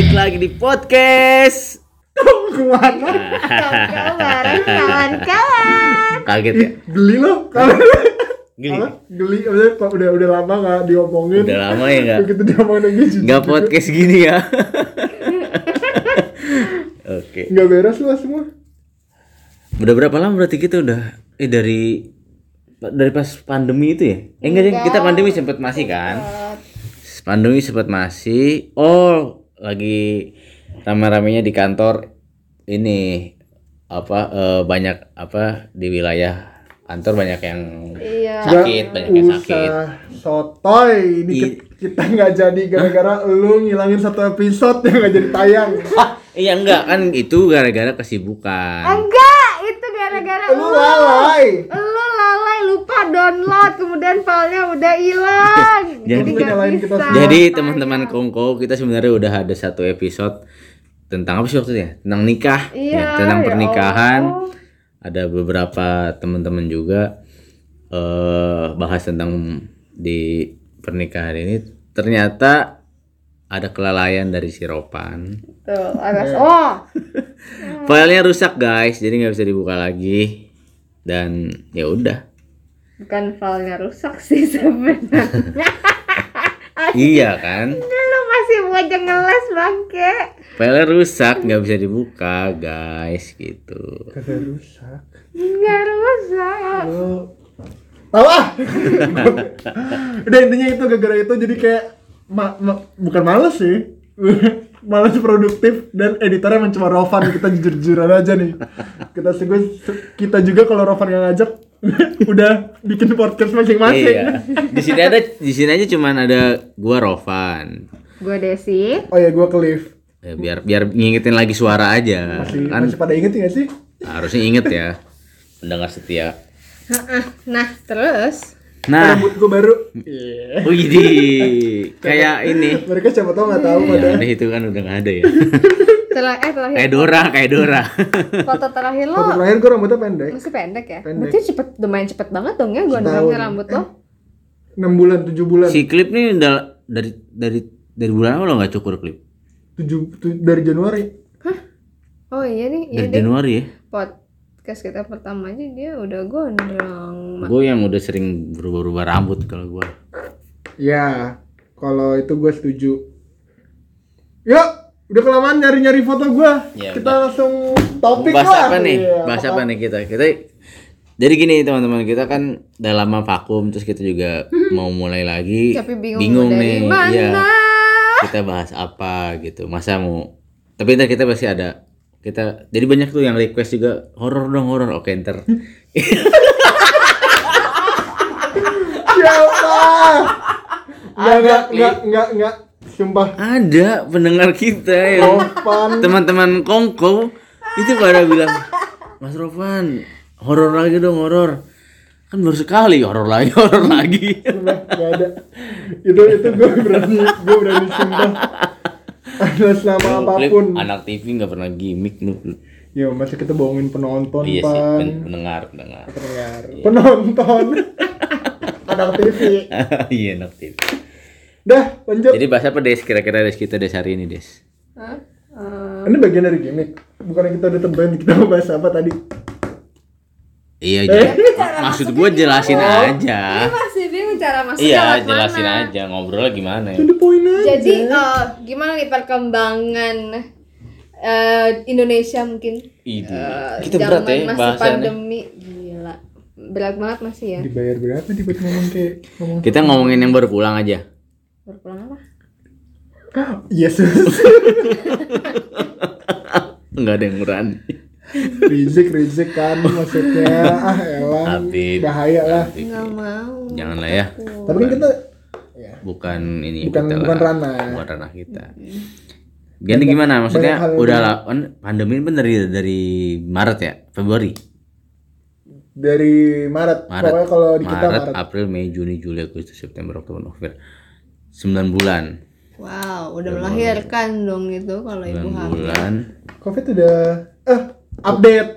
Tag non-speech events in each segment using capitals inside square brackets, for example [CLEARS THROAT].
Balik lagi di podcast. Ke mana? Kawan-kawan, kawan-kawan. Kaget ya? Geli lo? Geli kok udah udah lama gak diomongin. Udah lama ya nggak Begitu diomongin lagi nggak podcast gini ya. [LAUGHS] Oke. Nggak beres lu semua. Udah berapa lama berarti kita udah eh dari dari pas pandemi itu ya? Eh enggak deh, kita pandemi sempat masih kan? Pandemi sempat masih. Oh, lagi rame-ramenya di kantor ini apa eh, banyak apa di wilayah kantor banyak yang Iya. sakit, banyak yang sakit. Sotoy. Ini I- ki- kita nggak jadi gara-gara lu ngilangin satu episode yang nggak jadi tayang. [LAUGHS] Ah, iya enggak kan itu gara-gara kesibukan. Enggak, itu gara-gara Lu lalai. Lu lupa download, kemudian filenya udah hilang. [LAUGHS] Jadi- Jadi nggak Nyalain kita bisa. semua. Jadi teman-teman Kongko kita sebenarnya udah ada satu episode tentang apa sih waktu itu ya? Tentang nikah, Iya, ya, tentang ya pernikahan. Allah. Ada beberapa teman-teman juga eh bahas tentang di pernikahan ini. Ternyata ada kelalaian dari si Ropan. Tuh, alas. Oh, [LAUGHS] Filenya rusak guys, jadi nggak bisa dibuka lagi. Dan ya udah. Bukan filenya rusak sih sebenarnya. [LAUGHS] iya kan? Lu masih bocah ngeles bangke. Filenya rusak, nggak bisa dibuka guys, gitu. Kagak rusak. Enggak rusak. Lu Tahu [LAUGHS] ah. Udah intinya itu gara-gara itu jadi kayak ma- ma- bukan males sih. [LAUGHS] males produktif dan editornya emang cuma Rovan kita jujur-jujuran aja nih kita sih kita juga kalau Rovan yang ngajak [LAUGHS] udah bikin podcast masing-masing Iya. Di sini ada di sini aja cuman ada gua Rovan. Gue Desi. oh ya gue Cliff Ya, biar biar ngingetin lagi suara aja. masih, Kan masih pada inget gak sih harusnya inget ya. Pendengar setia. Heeh. Nah, terus Nah, rambut gue baru Iya. wih [LAUGHS] kayak ini. mereka siapa tau nggak tahu Ya pada udah itu kan udah nggak ada ya. [LAUGHS] telah eh terakhir kayak Dora, kayak Dora. foto terakhir lo foto terakhir gue rambutnya pendek masih pendek ya? Pendek. Berarti cepet lumayan cepet banget dong ya gue nongkrongnya rambut lo. 6 bulan 7 bulan si klip nih dari dari dari bulan apa lo nggak cukur klip? 7, dari Januari Oh iya nih, iya Dari deh. Januari ya. Podcast kita pertama aja dia udah gondrong. Gue yang udah sering berubah-ubah rambut kalau gue. Ya, kalau itu gue setuju. Yuk, udah kelamaan nyari-nyari foto gue. Ya, Kita langsung topik bahas lah. apa nih? Iya, bahas apa nih kita? Kita jadi gini teman-teman kita kan udah lama vakum terus kita juga mau mulai lagi. Tapi bingung, dari nih. mana. Iya. Kita bahas apa gitu. Masa mau tapi ntar kita pasti ada kita jadi banyak tuh yang request juga horor dong horor oke ntar [LAUGHS] Siapa? Enggak, enggak, enggak, enggak, enggak. Sumpah. ada pendengar kita Rovan. teman-teman kongko itu pada bilang Mas Rovan horor lagi dong horor kan baru sekali horor lagi [LAUGHS] horor lagi Sumpah, enggak ada. Itu itu gue berani, gue berani sumpah. Atas nama Klip apa pun. anak TV nggak pernah gimmick nu Ya, masa kita bohongin penonton, iya sih pan. pen- pendengar pendengar Pendengar. Penonton. [LAUGHS] Anak TV. [LAUGHS] iya anak TV Dah, lanjut. jadi bahasa apa des? Kira-kira des kita des hari ini des? Hah? Eh, Ini bagian dari gimmick. Bukan kita udah tentuin kita mau bahas apa tadi. iya jadi maksud gue jelasin aja. Ini masih bingung cara masuknya iya jelasin mana. aja ngobrolnya gimana ya. Jadi eh, gimana nih perkembangan eh, Indonesia mungkin? Itu eh, kita berat ya masih bahasannya. pandemi. Gila. Berat banget masih ya. Dibayar berapa tiba ngomong kayak ngomong kita ngomongin yang baru pulang aja berpulang apa? Yesus. Nggak ada yang murah Rizik Rizik kan maksudnya. Ah elah. Habib. bahaya lah. Nggak mau. Janganlah ya. Tapi kan kita ya bukan ini Bukan- kita bukan lah. ranah. bukan ranah kita. Gini gimana? maksudnya udah lah kan pandemi ini kan dari dari Maret ya? Februari? Dari Maret, Maret. Pokoknya kalau di kita Maret, Maret. April Mei Juni Juli Agustus September Oktober November 9 bulan. Wow udah melahirkan dong itu kalau 9 ibu hamil. bulan. Covid udah eh update.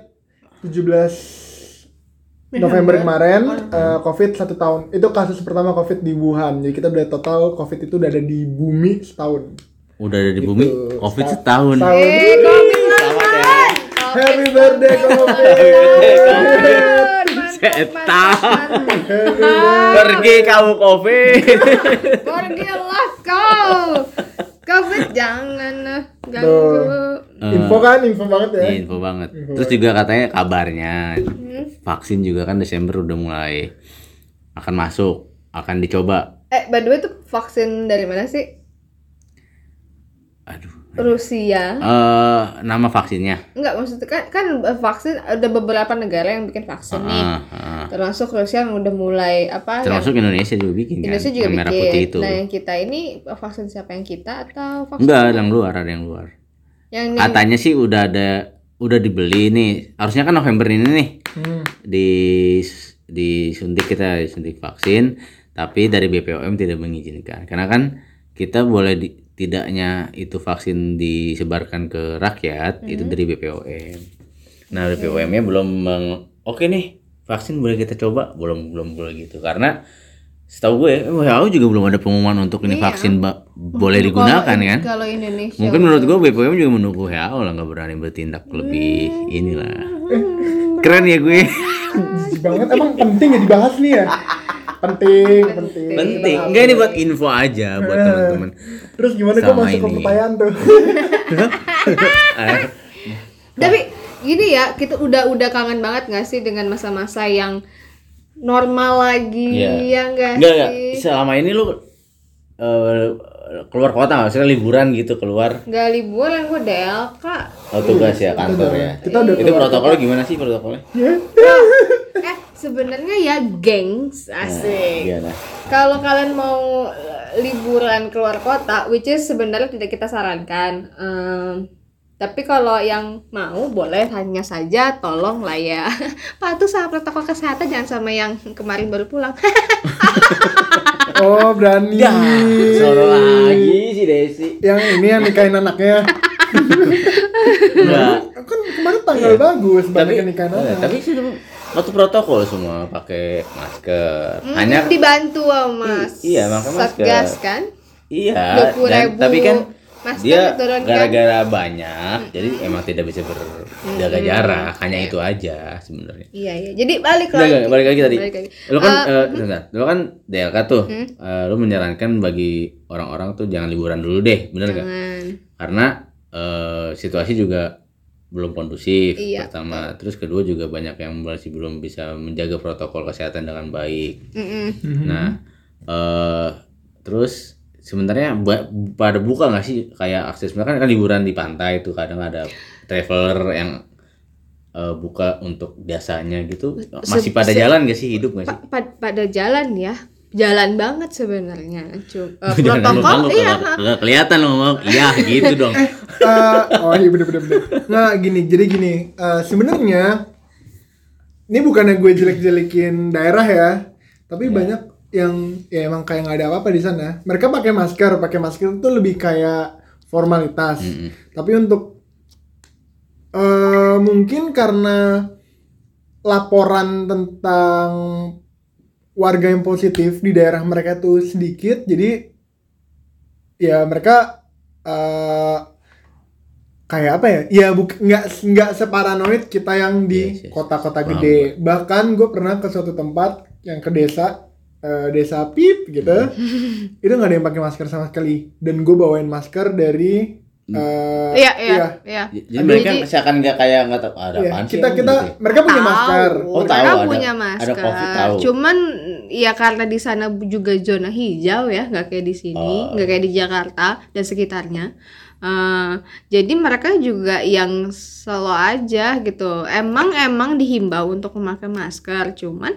17 November kemarin eh, Covid satu tahun. Itu kasus pertama Covid di Wuhan. Jadi kita udah total Covid itu udah ada di bumi setahun. Udah ada di bumi covid setahun. Tahun. Eh, Covid Selamat ya. Happy birthday Kopi. Setan. Pergi kamu covid. [LAUGHS] Pergilah kau. Covid jangan eh, ganggu. Info kan, info banget ya. Ini info banget. Terus juga katanya kabarnya vaksin juga kan Desember udah mulai akan masuk, akan dicoba. Eh, by the way itu vaksin dari mana sih? Aduh. Rusia. Eh nama vaksinnya. Enggak, maksudnya kan, kan vaksin ada beberapa negara yang bikin vaksin nih. Ah, ah. Termasuk Rusia yang udah mulai apa? yang Termasuk Indonesia juga bikin kan. Indonesia juga yang merah bikin. putih itu. Nah, yang kita ini vaksin siapa yang kita atau vaksin Enggak, ada yang luar, ada yang luar. yang ini? Katanya sih udah ada udah dibeli nih. Harusnya kan November ini nih Hmm. di disuntik kita disuntik vaksin, tapi dari BPOM tidak mengizinkan. Karena kan kita boleh di, tidaknya itu vaksin disebarkan ke rakyat itu dari BPOM. Nah, BPOM-nya belum meng, oke nih vaksin boleh kita coba, belum belum boleh gitu karena setahu gue WHO juga belum ada pengumuman untuk ini Iya. vaksin ba- boleh digunakan Kalau- kan. Kalau Indonesia Mungkin menurut gue BPOM juga menunggu WHO lah nggak berani bertindak lebih inilah. Keren ya gue. Banget. Emang penting ya dibahas nih ya? [LAUGHS] Penting, penting. Penting. Enggak ini buat info aja buat teman-teman. Terus gimana kok Sama masuk ke ini. pertanyaan tuh? Eh, [LAUGHS] Tapi gini ya, kita udah udah kangen banget nggak sih dengan masa-masa yang normal lagi Iya. ya enggak Enggak enggak. sih? Selama ini lu eh, keluar kota nggak? Maksudnya liburan gitu keluar Nggak liburan gue DLK. oh, tugas ya kantor ya. Kita udah Itu protokolnya gimana sih protokolnya? Sebenarnya ya gengs asik. Gimana? Kalau kalian mau eh, liburan keluar kota, which is sebenarnya tidak kita sarankan. Em, tapi kalau yang mau boleh hanya saja tolong lah ya [LAUGHS] patuh sama protokol kesehatan jangan sama yang kemarin baru pulang. [LAUGHS] Oh, berani. Solo lagi si Desi. Yang ini yang nikahin anaknya. [LAUGHS] Enggak. Kan kemarin tanggal bagus Tapi banyak yang nikahin eh, anak. tapi sih waktu protokol semua pakai masker. Hmm, Hanya dibantu sama I- iya, masker. Satgas kan. Iya, 20.000 dan, tapi kan masker dia diturunkan. gara-gara banyak, jadi emang tidak bisa berjaga jarak, hanya itu aja sebenarnya. Iya iya. Jadi balik lagi. nggak, balik lagi tadi. Balik lagi. Lu kan, Eh, eh, sebentar, lu kan DLK tuh, eh, lu menyarankan bagi orang-orang tuh jangan liburan dulu deh, bener nggak? Karena eh, situasi juga belum kondusif Iya, pertama, terus kedua juga banyak yang masih belum bisa menjaga protokol kesehatan dengan baik. Mm-mm. Nah, eh terus sebenarnya pada buka nggak sih kayak akses mereka kan liburan di pantai itu kadang ada traveler yang eh, buka untuk jasanya gitu masih pada se- jalan gak sih hidup nggak sih? Pa- pa- pada jalan ya. Jalan banget sebenarnya. Cuma [LAUGHS] lu protokol iya. nggak kelihatan lo ngomong iya gitu [LAUGHS] dong. Eh, oh iya bener bener bener. Nah gini, jadi gini, eh, sebenarnya ini bukannya gue jelek-jelekin daerah ya, tapi banyak yang ya emang kayak nggak ada apa-apa di sana. Mereka pakai masker, pakai masker itu lebih kayak formalitas. Mm-mm. Tapi untuk eh mungkin karena laporan tentang warga yang positif di daerah mereka tuh sedikit, jadi ya mereka eh kayak apa ya? Ya buk nggak nggak separanoid kita yang Yes, di yes, kota-kota yes. gede. Bahkan gue pernah ke suatu tempat yang ke desa eh, desa pip gitu, [LAUGHS] itu nggak ada yang pakai masker sama sekali. Dan gue bawain masker dari eh, Iya iya iya. Jadi mereka Jadi- seakan nggak kayak nggak tahu ada Iya, apaan sih kita kita gitu mereka punya Tahu, masker. Oh, mereka tahu, ada- punya ada masker. COVID, tahu. Cuman ya karena di sana juga zona hijau ya, nggak kayak di sini, Oh. nggak kayak di Jakarta dan sekitarnya. Eh, jadi mereka juga yang selo aja gitu. Emang emang dihimbau untuk memakai masker, cuman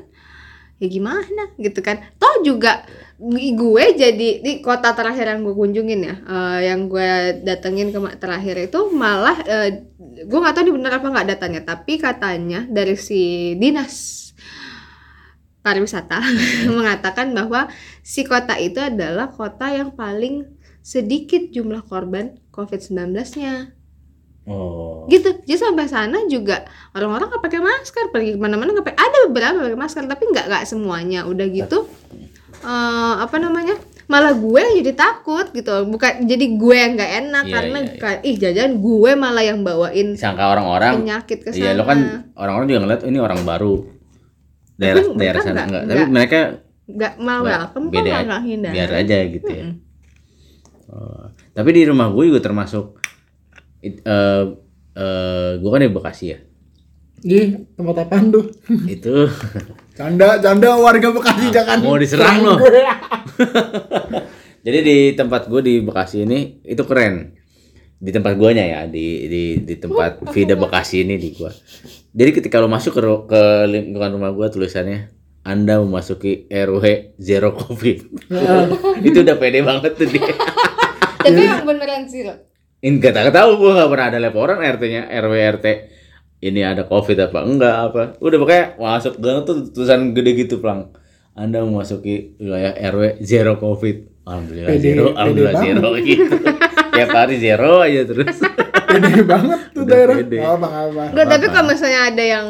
ya gimana gitu kan. Toh juga gue jadi di kota terakhir yang gue kunjungin ya, eh, yang gue datengin ke terakhir itu malah eh, gue nggak tahu ini bener apa nggak datanya, tapi katanya dari si dinas pariwisata [LAUGHS] mengatakan bahwa si kota itu adalah kota yang paling sedikit jumlah korban COVID-19-nya. Oh. Gitu. Jadi sampai sana juga orang-orang nggak pakai masker, pergi ke mana-mana nggak pakai. Ada beberapa pakai masker, tapi nggak nggak semuanya. Udah gitu, eh, apa namanya? malah gue yang jadi takut gitu bukan jadi gue yang nggak enak Iya, karena iya, iya. kayak, ih jajan gue malah yang bawain Sangka orang-orang penyakit ke sana Iya, lo kan orang-orang juga ngeliat ini orang baru. Daerah Tapi daerah sana nggak- enggak. Tapi nggak. mereka nggak mau nggak, welcome kok malah hindar biar aja gitu ya. Oh, tapi di rumah gue juga termasuk it- eh eh, gue kan di Bekasi ya. Di tempat apaan tuh? [LAUGHS] Itu Canda, canda warga Bekasi jangan. mau diserang lo. gue. [LAUGHS] Jadi di tempat gue di Bekasi ini itu keren. Di tempat guanya ya, di di di tempat Vida Bekasi ini di gua. Jadi ketika lo masuk ke ke lingkungan rumah gua tulisannya anda memasuki RW zero covid. [LAUGHS] itu udah pede banget tuh dia. [LAUGHS] tapi yang beneran sih lo Ini gak tahu gua nggak pernah ada laporan RT-nya RW RT ini ada covid apa enggak apa. Udah pokoknya masuk gang tuh tulisan gede gitu plang. Anda memasuki wilayah RW zero covid. Alhamdulillah Pede- zero, pede alhamdulillah banget. zero [LAUGHS] gitu. Tiap hari zero aja terus. Pede banget tuh Udah daerah. pede. Gak apa, gak apa. Tapi kalau misalnya ada yang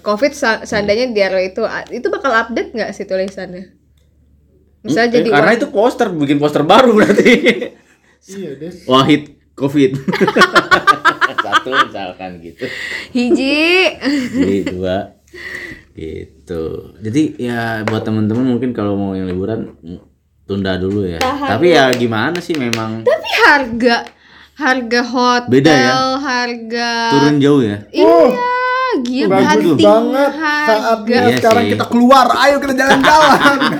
covid seandainya di RW itu itu bakal update nggak sih tulisannya misalnya Eh, jadi karena wah- itu poster, bikin poster baru [LAUGHS] berarti. Iya, Des. Wahid covid. [LAUGHS] Satu misalkan gitu. hiji Jadi dua gitu. Jadi ya buat teman-teman mungkin kalau mau yang liburan tunda dulu ya. Tapi ya gimana sih memang tapi harga harga hotel Beda ya? harga turun jauh ya. iya gila Bagus hunting banget saatnya Iya sekarang sih. kita keluar. Ayo kita jalan-jalan. [LAUGHS]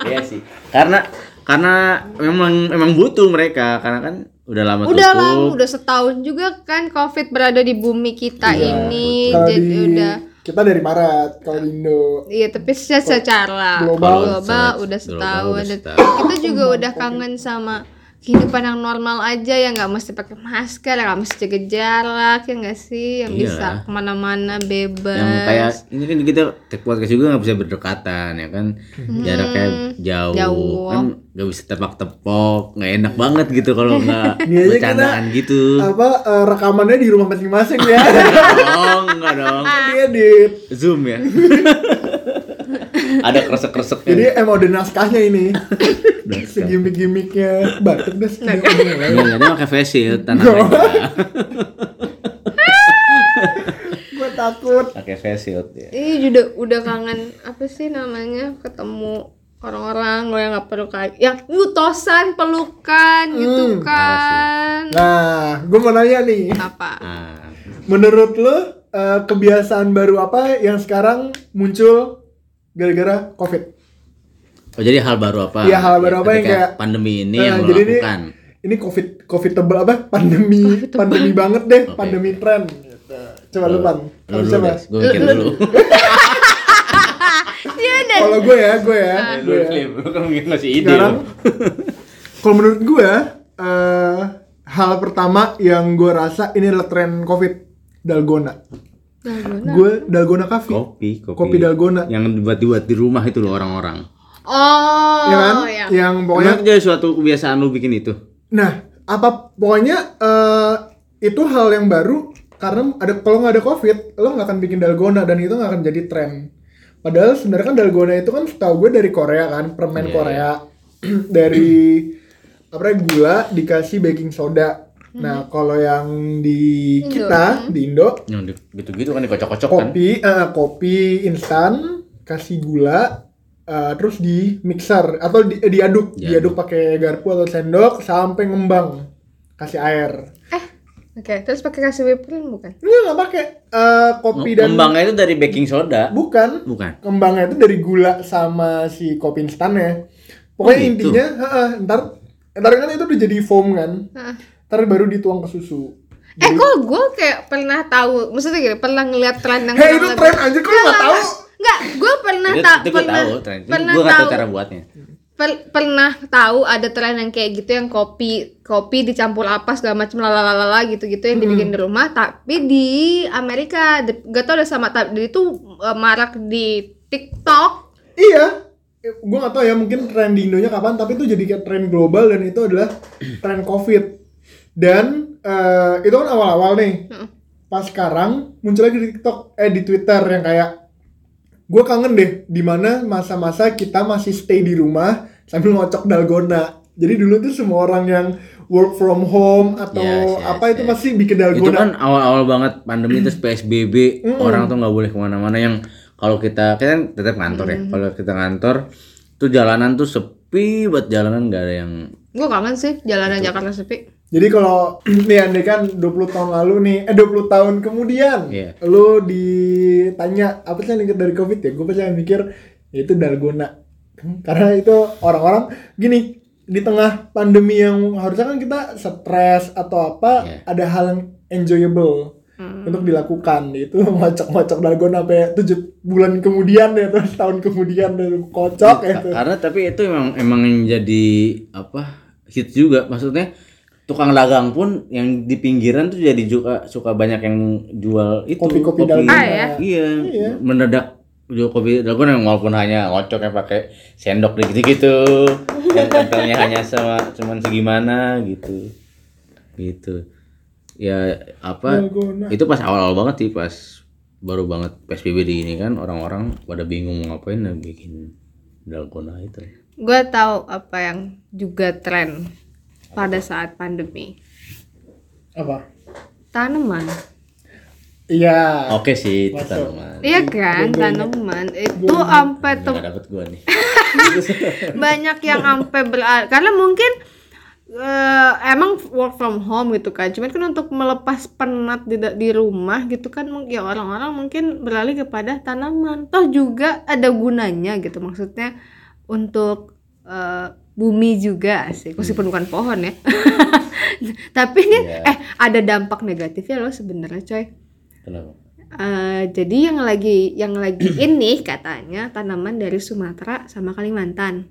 Iya sih. Karena karena memang memang butuh mereka karena kan udah lama udah tutup. lama udah setahun juga kan covid berada di bumi kita ini Kalau jadi di udah kita dari Maret, kalau di Indo Iya, tapi se- secara Global. global, Secara udah global setahun. udah Dan setahun. Kita juga udah kangen sama kehidupan yang normal aja yang nggak mesti pakai masker, nggak mesti jaga jarak ya nggak sih, yang Iya. bisa ke mana-mana bebas. yang kayak ini kan kita take podcast juga nggak bisa berdekatan ya kan jaraknya jauh, jauh. kan nggak bisa tepak-tepok nggak enak banget gitu kalau [LAUGHS] nggak bercandaan gitu apa eh, rekamannya di rumah masing-masing ya. [LAUGHS] oh enggak dong Dia edit. zoom ya [LAUGHS] ada kresek-kreseknya Jadi emang udah naskahnya ini. [LAUGHS] Segimik-gimiknya. Batuk deh. Nah, udah mulai. Enggak, dia pakai face shield tanah [LAUGHS] Gue takut. pakai face shield ya Ini udah udah kangen apa sih namanya ketemu orang-orang lo yang nggak perlu kayak yang utosan pelukan gitu kan. Nah, gue mau nanya nih. apa? Nah, Menurut lo eh, kebiasaan baru apa yang sekarang muncul gara-gara COVID? oh jadi hal baru apa Iya, hal baru apa yang kayak- pandemi ini Nah, yang jadi ini- lakukan Ini COVID COVID tebel apa? Pandemi, [LAUGHS] pandemi banget deh, pandemi tren. Gitu. Coba lu pan. lu siapa? gue mikir dulu [LAUGHS] Kalau gue ya, gue ya, lu gue ya. Lu kan mungkin ngasih ide Sekarang, lu. [LAUGHS] kalau menurut gue, eh, hal pertama yang gue rasa ini adalah tren COVID dalgona. Dalgona. Gue dalgona coffee. kopi kopi Kopi dalgona. yang dibuat-buat di rumah itu loh orang-orang oh ya kan? ya. Yang pokoknya Pokoknya jadi suatu kebiasaan lu bikin itu Nah, apa pokoknya eh, itu hal yang baru karena ada kalau nggak ada covid, lo nggak akan bikin dalgona dan itu nggak akan jadi tren. Padahal sebenarnya kan dalgona itu kan setahu gue dari Korea kan, permen Iya, Korea [CLEARS THROAT] dari apa ya, gula dikasih baking soda. Nah, kalau yang di Indo. kita di Indo yang di- gitu-gitu kan dikocok-kocok kan? kopi eh, kopi instan kasih gula eh, terus di mixer atau di, eh, diaduk. Diaduk. diaduk pakai garpu atau sendok sampai ngembang kasih air. Oke terus pakai kasih whipped cream bukan? Ini nggak pakai. Eh, kopi dan Kembangnya itu dari baking soda? Bukan. Bukan. Kembangnya itu dari gula sama si kopi instannya pokoknya Oh, gitu? intinya heeh, ntar ntar kan itu udah jadi foam kan? Heeh. Ntar baru dituang ke susu. Eh kok gue kayak pernah tahu? Maksudnya gini pernah ngeliat tren yang hei itu tren anjir kok lu nggak tahu? Nggak, gue pernah tahu itu gue pernah tahu tren pernah gue nggak tahu cara buatnya. Per- pernah tahu ada tren yang kayak gitu yang kopi kopi dicampur apa segala macam lalalala gitu-gitu yang dibikin di rumah. Tapi di Amerika di- gak tau udah sama tapi itu uh, marak di TikTok. Iya, gue gak tau ya mungkin tren di Indonya kapan, tapi itu jadi kayak tren global dan itu adalah tren COVID. Dan eh, itu kan awal-awal nih. Heeh. Pas sekarang muncul lagi di TikTok, eh di Twitter yang kayak gue kangen deh, di mana masa-masa kita masih stay di rumah sambil ngocok dalgona. Jadi dulu tuh semua orang yang work from home atau Yes, yes, apa itu yes. pasti bikin itu dalgona. kan awal-awal banget pandemi terus [CLEARS THROAT] PSBB orang tuh nggak boleh ke mana-mana yang kalau kita kita kan tetap kantor ya kalau kita kantor tuh jalanan tuh sepi buat jalanan nggak ada yang Gue kangen sih jalanan Jakarta sepi. Jadi kalau [CLEARS THROAT] nih andai kan 20 tahun lalu nih, eh 20 tahun kemudian, Iya. lu ditanya apa sih yang dari covid ya? Gue pasti mikir ya itu dalgona. Karena itu orang-orang gini di tengah pandemi yang harusnya kan kita stres atau apa, Iya. ada hal yang enjoyable untuk dilakukan itu [LAUGHS] ngocok-ngocok dalgona sampai tujuh bulan kemudian ya terus tahun kemudian dan kocok ya itu. karena tapi itu emang emang yang jadi apa hit juga maksudnya tukang dagang pun yang di pinggiran tuh jadi juga suka banyak yang jual itu Kopi-kopi dalgona. Ah, ya? iya, Iya. mendadak jual kopi dalgona yang walaupun hanya ngocoknya pakai sendok gitu gitu yang tempelnya [LAUGHS] hanya sama cuman segimana gitu gitu ya apa Dalgona. itu pas awal-awal banget sih pas baru banget PSBB di ini kan orang-orang pada bingung mau ngapain dan bikin dalgona itu Gue tahu apa yang juga tren pada saat pandemi. Apa? Tanaman. Iya. oke sih itu tanaman Iya kan, tanaman. Itu sampai tem- dapet gua nih [LAUGHS] banyak yang sampai beralih karena mungkin eh, emang work from home gitu kan cuman kan untuk melepas penat di, di rumah gitu kan ya orang-orang mungkin beralih kepada tanaman toh juga ada gunanya gitu maksudnya untuk eh, bumi juga sih meskipun bukan pohon ya [LAUGHS] tapi ini Iya. eh ada dampak negatifnya loh sebenarnya coy kenapa Eh, jadi yang lagi yang lagi [CLEARS THROAT] ini katanya tanaman dari Sumatera sama Kalimantan.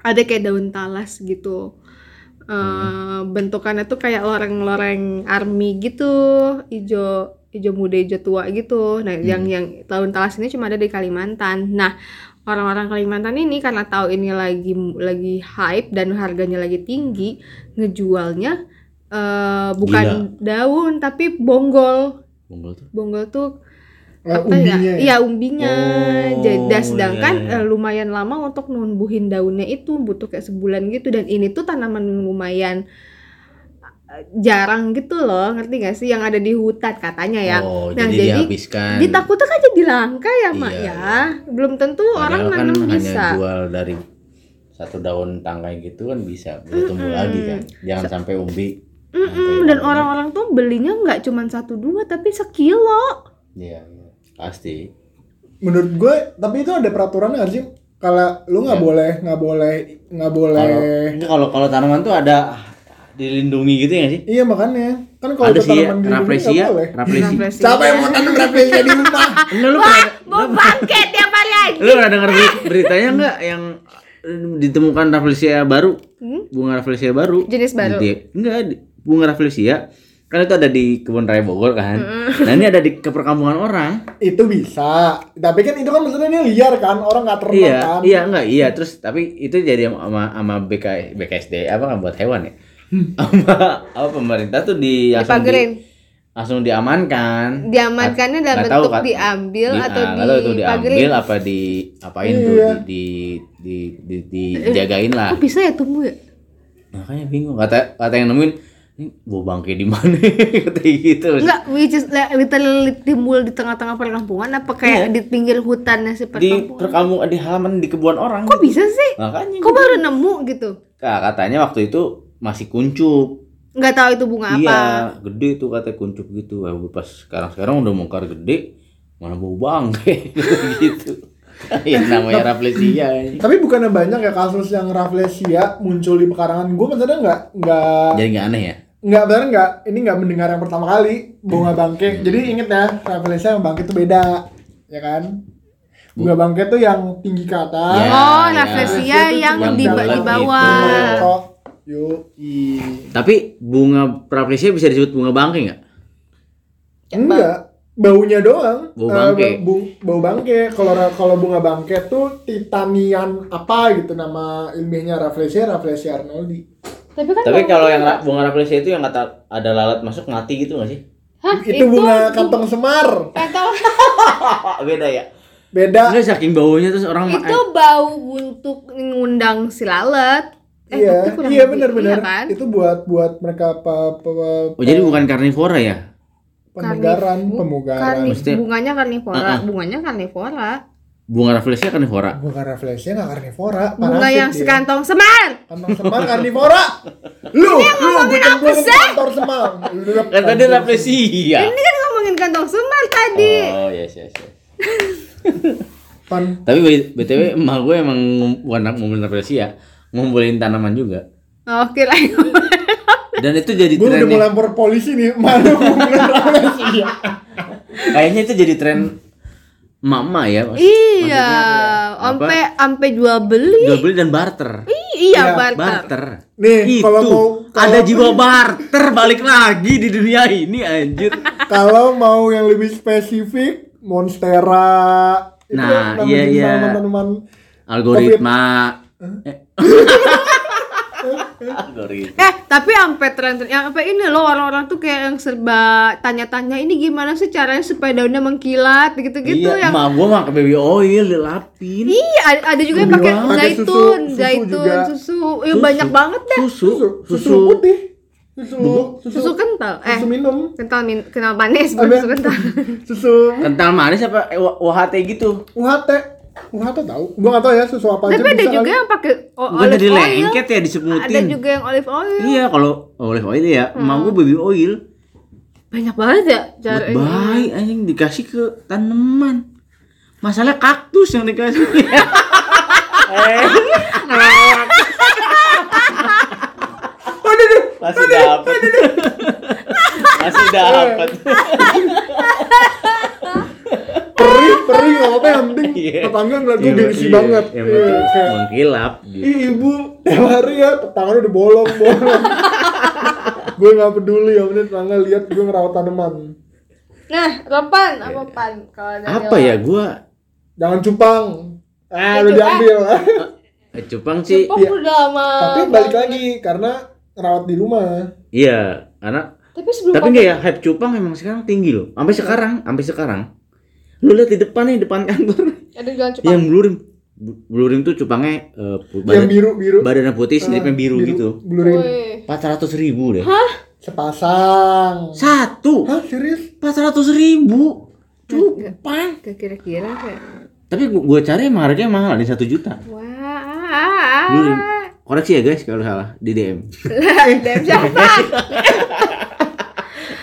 Ada kayak daun talas gitu. Eh, bentukannya tuh kayak loreng-loreng army gitu, ijo ijo muda ijo tua gitu. Nah, yang yang daun talas ini cuma ada di Kalimantan. Nah, orang-orang Kalimantan ini karena tahu ini lagi lagi hype dan harganya lagi tinggi, ngejualnya eh, bukan daun tapi bonggol bonggol tuh bonggol tuh Eh, apa umbinya ya? ya? Iya umbinya. Oh, Jadi sedangkan iya, iya. eh, lumayan lama untuk numbuhin daunnya itu butuh kayak sebulan gitu dan ini tuh tanaman lumayan jarang gitu loh ngerti gak sih? Yang ada di hutan katanya ya. oh nah jadi, jadi dihabiskan. ditakutnya kan jadi langka ya mak Iya, ya. Belum tentu orang Padahal kan nanam hanya bisa. jual dari satu daun tangkai gitu kan bisa bisa tumbuh lagi kan. Jangan sampai umbi. Mm-mm, dan orang-orang tuh belinya nggak cuma satu dua tapi sekilo. iya iya. pasti. Menurut gue tapi itu ada peraturan nggak sih? Kalau lu nggak boleh nggak boleh nggak boleh kalau kalau tanaman tuh ada dilindungi gitu ya nggak sih? Iya makanya. Kan kalau ada sih ya raplesia Rafflesia. siapa yang mau tanam raplesia di rumah? [LAUGHS] Enggak, lu pernah, Mau bangke tiap hari aja. lu pernah dengar beri- beritanya enggak yang eh, ditemukan rafflesia baru? Hmm? bunga rafflesia baru. Jenis baru. Di- enggak bunga rafflesia kan itu ada di kebun raya Bogor kan? Nah ini ada di ke perkampungan orang. Itu bisa. Tapi kan itu kan maksudnya ini liar kan? Orang nggak ternak iya kan? iya enggak iya. Terus tapi itu jadi sama sama BK, BKSD apa nggak buat hewan ya sama apa pemerintah tuh di langsung di, langsung diamankan Diamankannya dalam Nggak tahu, bentuk Kak. diambil Di- atau ah, itu dipagerin. diambil apa di apain tuh Iya. di di di, di, dijagain lah Kok bisa ya tumbuh ya? makanya bingung kata kata yang nemuin ini bau bangke di mana [LAUGHS] kata gitu Enggak, which is like, literally timbul di tengah-tengah perkampungan apa kayak di pinggir hutannya si Iya. di perkampungan? perkampungan di halaman di kebun orang Kok bisa sih? makanya Kok baru nemu gitu? Kak, katanya waktu itu masih kuncup. Nggak tahu itu bunga apa. iya gede tuh katanya kuncup gitu. Wah, pas sekarang sekarang udah mengkar gede mana bau bangke. [LAUGHS] Gitu. Yang namanya raplesia ini. tapi bukannya banyak ya kasus yang rafflesia muncul di pekarangan? Gue maksudnya nggak nggak jadi nggak aneh ya? Nggak benar nggak. Ini nggak mendengar yang pertama kali bunga bangke. Jadi inget ya rafflesia sama bangke itu beda ya kan? Bunga bangke tuh yang tinggi ke atas. Ya, oh, ya. yang cuma di, gitu. bawah. Oh, yo tapi bunga raplesia bisa disebut bunga bangke nggak? Enggak baunya doang. Bau Eh, bangke. bau, bau bangke kalau kalau bunga bangke tuh titanian apa gitu nama ilmiahnya rafflesia rafflesia arnoldi. Tapi kan tapi kalau yang ra- bunga raplesia itu yang kata ada lalat masuk mati gitu nggak sih? Hah, itu bunga kantong semar. Atau [LAUGHS] beda ya? Beda. Enggak saking baunya terus orang ma- itu bau untuk ngundang si lalat Eh, iya iya benar-benar iya kan? itu buat buat mereka apa, apa, Oh jadi bukan karnivora ya? pemugaran Karnif- pemugaran Karni- Maksudnya- bunganya karnivora, Uh-uh. bunganya karnivora. Bunga rafflesnya karnivora. bukan refleksnya nggak karnivora Bunga parasit yang dia. sekantong semar. kantong semar karnivora lu lu gue cemplungin ke kantor semar Kan tadi rafflesia. Ini kan ngomongin kantong semar tadi. Oh yes yes. yes. pan Tapi btw emak gue emang bukan ngumpulin rafflesia, ngumpulin tanaman juga. Oke lah. Dan itu jadi gue udah mau lapor polisi nih malu refleksi Kayaknya itu jadi tren mama ya. Iya, sampai sampai jual beli. Jual beli dan barter. Iya, Iya, barter. Barter. Nih, itu kalau mau- kalau- ada jiwa barter balik lagi di dunia ini anjir. kalau mau yang lebih spesifik monstera Nah, nama iya, iya. tanaman-tanaman Algoritma. Eh. Eh, tapi sampai tren yang sampai ini loh orang-orang tuh kayak yang serba tanya-tanya ini gimana sih caranya supaya daunnya mengkilat gitu-gitu iya, yang emak gua mah baby oil dilapin. Iya, ada, ada juga yang pakai zaitun, susu- susu zaitun, juga. susu. Ya banyak banget deh. Susu, susu, susu, susu putih susu susu, Susu kental. Eh, susu minum kental min kental manis, bukan susu kental. [LAUGHS] susu Kental manis apa eh, UHT gitu? UHT UHT tahu gua nggak tahu ya susu apa aja Tapi ada bisa juga kali. yang pakai olive jadi oil. lengket ya disebutin. Ada juga yang olive oil. Iya, kalau olive oil ya, emak gua baby oil. Banyak banget ya Buat cara baik anjing dikasih ke tanaman. Masalah kaktus yang dikasih. [LAUGHS] eh, [LAUGHS] [LAUGHS] masih dapat. masih dapat. Perih perih nggak apa-apa yang penting [LAUGHS] Iya. tetangga ngeliat gue Iya, gengsi iya. banget Yang Iya, penting kayak, mengkilap gitu. Ih ibu tiap hari ya tetangga udah bolong [LAUGHS] bolong gue nggak peduli ya penting tetangga lihat gue ngerawat tanaman Nah, Ropan, apa pan? Kalau Apa ya gua jangan cupang ah Ya, udah cupang. diambil [LAUGHS] eh, cupang sih. Cupang Iya. udah lama. tapi balik lagi karena ngerawat di rumah Iya, karena Tapi sebelum tapi enggak ya hype cupang memang sekarang tinggi loh. Sampai sekarang, sampai sekarang. Lu lihat di depan nih, depan kantor. ada yang jualan [LAUGHS] cupang. yang blurim. Blurim tuh cupangnya eh, pu- yang badan, biru biru badannya putih, snipnya biru, gitu. blurin Wih. 400 ribu deh. sepasang Satu. hah serius 400 ribu. Cupang. Gak kira-kira kayak. Tapi gua, gua cari emang harganya mahal di 1 juta. Wah. Blurim. Koreksi ya guys kalau salah di DM. Dan siapa? [LAUGHS]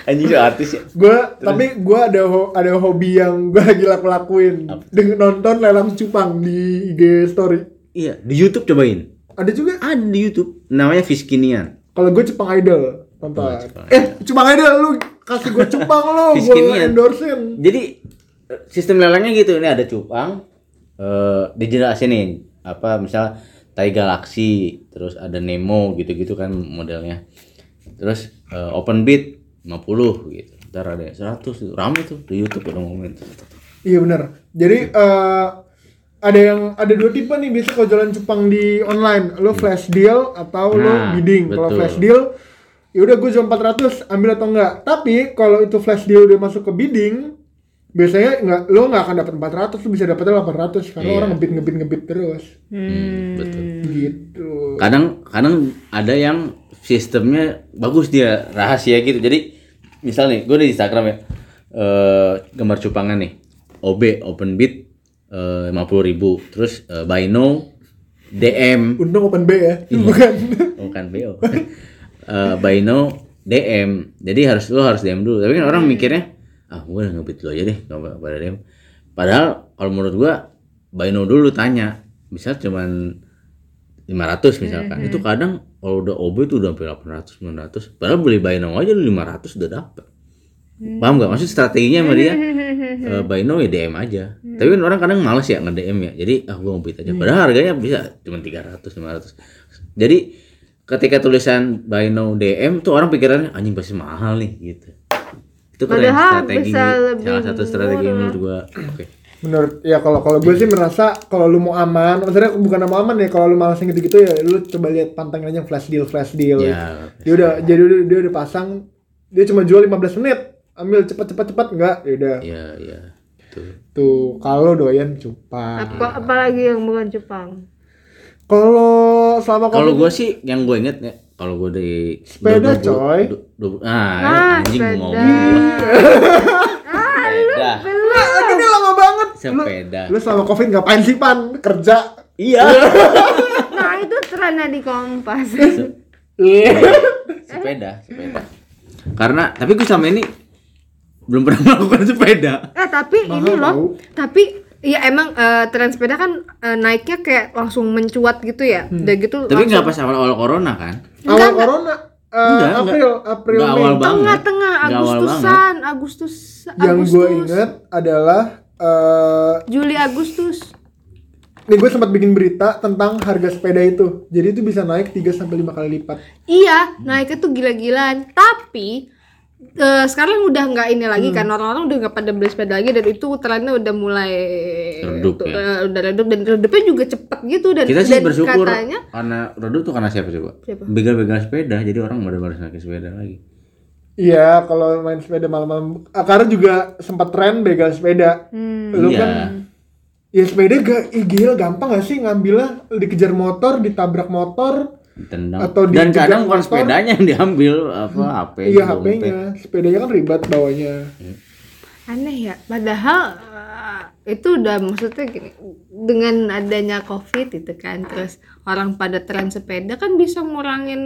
Anjing itu artis ya. gue tapi gue ada ho- ada hobi yang gue lagi laku lakuin dengan nonton lelang cupang di IG story Iya, di YouTube cobain. ada juga Ada di YouTube. Namanya Fiskinian. kalau gue cupang idol tonton Oh, Cupang eh cupang idol lu kasih gue cupang lu gue endorsein Jadi sistem lelangnya gitu, ini ada cupang, eh dijelasin apa misal Tai Galaxy, terus ada Nemo gitu-gitu kan modelnya. Terus eh, open bid 50 gitu. Ntar ada 100 tuh. Rame tuh di YouTube udah ngomongin. iya benar jadi eh, ada yang ada dua tipe nih biasa kalau jualan cupang di online lo flash deal atau lo Nah, bidding kalau flash deal ya udah gue jual 400 ambil atau enggak tapi kalau itu flash deal udah masuk ke bidding biasanya nggak lo nggak akan dapat 400 lo bisa dapetnya 800 karena Iya. orang ngebit ngebit ngebit terus Hmm, betul. gitu Kadang kadang ada yang sistemnya bagus dia rahasia gitu. Jadi misal nih, gue di Instagram ya eh gambar cupangan nih. OB open bid eh 50.000 terus eh, buy now DM untung open B ya Iya. bukan [LAUGHS] bukan BO. Eh buy now DM. Jadi harus lo harus DM dulu. Tapi kan orang mikirnya ah gue udah ngebit lo aja deh nggak pada DM. Padahal kalau menurut gua buy now dulu tanya. Misal cuman 500 misalkan. Itu kadang kalau udah OB tuh udah sampai 800 900. Padahal beli buy now aja lu 500 udah dapet. Paham gak? Maksud strateginya sama dia [LAUGHS] eh, buy now ya DM aja. Tapi kan orang kadang males ya nge-DM ya. Jadi ah gua ngebit aja. Padahal harganya bisa cuma 300 500. Jadi ketika tulisan buy now DM tuh orang pikirannya anjing pasti mahal nih gitu. Itu Padahal strategi salah satu strategi menurut gua. Oke. Menurut ya kalau kalau gue sih merasa kalau lu mau aman maksudnya bukan mau aman ya kalau lu malas yang gitu-gitu ya lu coba lihat pantengin aja flash deal flash deal Ya. dia udah jadi udah dia udah pasang dia cuma jual 15 menit ambil cepet cepet cepet enggak ya udah Iya, iya. Tuh, kalau doyan cupang. Apa apalagi yang bukan Jepang? Kalau selama Kalau gue sih yang gue inget ya, kalau gue di Sepeda, 20 coy. du- du- ah, Ah, anjing sepeda. ngomong. [LAUGHS] sepeda. Nah, ini lama Lu, Sepeda. lu selama Covid ngapain sih, Pan? Kerja. Iya. [LAUGHS] Nah itu trennya di Kompas. Iya. [LAUGHS] sepeda, sepeda. Karena tapi gue sama ini belum pernah [LAUGHS] melakukan sepeda. eh tapi Mahal ini loh, tau. tapi ya emang eh, tren sepeda kan eh, naiknya kayak langsung mencuat gitu ya. Udah gitu Tapi nggak pas awal-awal corona kan? Awal Enggak, corona eh, Enggak, enggak. April, April Nggak Mei. tengah-tengah awal Agustusan, Agustus, Yang gue inget adalah eh Juli Agustus. nih gue sempat bikin berita tentang harga sepeda itu. Jadi itu bisa naik 3 sampai 5 kali lipat. Iya, naiknya tuh gila-gilaan. Tapi eh, sekarang udah nggak ini lagi Hmm. kan orang-orang udah nggak pada beli sepeda lagi dan itu trennya udah mulai Redup tuh, ya? eh, udah redup dan redupnya juga cepet gitu dan Kita sih dan bersyukur katanya karena redup tuh karena siapa coba? Siapa? Begal-begal sepeda, jadi orang benar-benar naik sepeda lagi. Iya, kalau main sepeda malam-malam. Ah, Karena juga sempat tren begal sepeda. hmm, Lu Iya. kan Ya sepeda gak, ih gila gampang gak sih ngambilnya dikejar motor, ditabrak motor, Tendang. Atau Dan kadang bukan sepedanya yang diambil, apa HP. iya. HP-nya. Sepedanya kan ribet bawanya. aneh ya padahal eh, itu udah maksudnya gini dengan adanya covid itu kan terus orang pada tren sepeda kan bisa ngurangin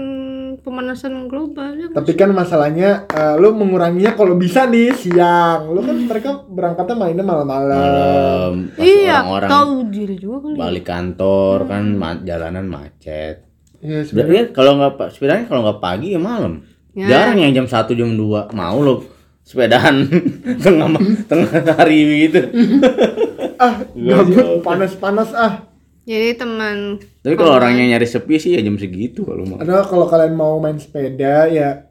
pemanasan global ya Tapi kan masalahnya eh, lu menguranginya kalau bisa nih siang. Lu kan mereka berangkatnya mainnya malam-malam. Iya orang-orang tahu diri juga kali balik kantor kan ma- jalanan macet. Iya, sebenarnya kalau nggak sepedanya kalau nggak pagi ya malam. Ya. Jarang yang jam 1 jam 2 mau lo sepedahan [LAUGHS] tengah tengah hari gitu. ah [LAUGHS] gabut panas-panas ah. jadi teman Tapi kalau orangnya nyari sepi sih ya jam segitu kalau mau. Ada kalau kalian mau main sepeda ya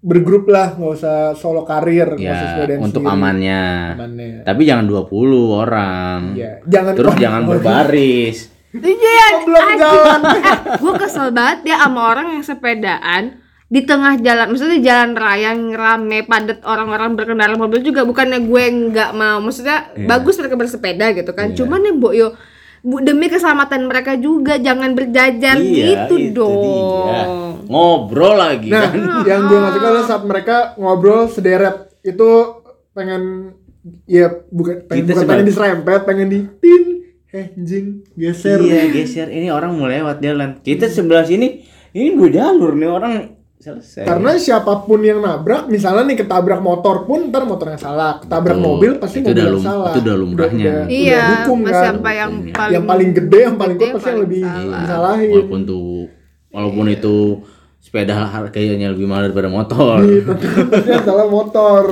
bergrup lah, nggak usah solo karir, Ya, untuk sendiri. amannya. Amannya. Tapi jangan 20 orang. Ya, jangan Terus oh, jangan oh, berbaris. Iya, oh, belum jalan. [LAUGHS] gue kesel banget ya sama orang yang sepedaan di tengah jalan, maksudnya jalan raya yang rame padat orang-orang berkendara mobil juga bukannya gue nggak mau, maksudnya Iya. bagus mereka bersepeda gitu kan, cuman ya Mbok yo demi keselamatan mereka juga jangan berjajar Iya, gitu itu dong. dia. Ngobrol lagi Nah, kan. [LAUGHS] yang gue nggak suka adalah saat mereka ngobrol sederet itu pengen ya bukan pengen, Kita bukan pengen diserempet, pengen di tin, eh anjing geser. Iya, geser. Ini orang mau lewat jalan. Kita sebelah sini ini dua jalur nih orang selesai. Karena siapa pun yang nabrak, misalnya nih ketabrak motor pun ntar motornya salah, ketabrak Betul. mobil pasti Itu mobil yang lum- salah. itu udah lumrahnya. Udah, Iya, udah hukum kan. yang Hukumnya. paling yang paling gede, yang paling kuat pasti yang lebih salah. disalahin. walaupun tuh walaupun itu sepeda harganya lebih mahal daripada motor. Gitu, salah motor.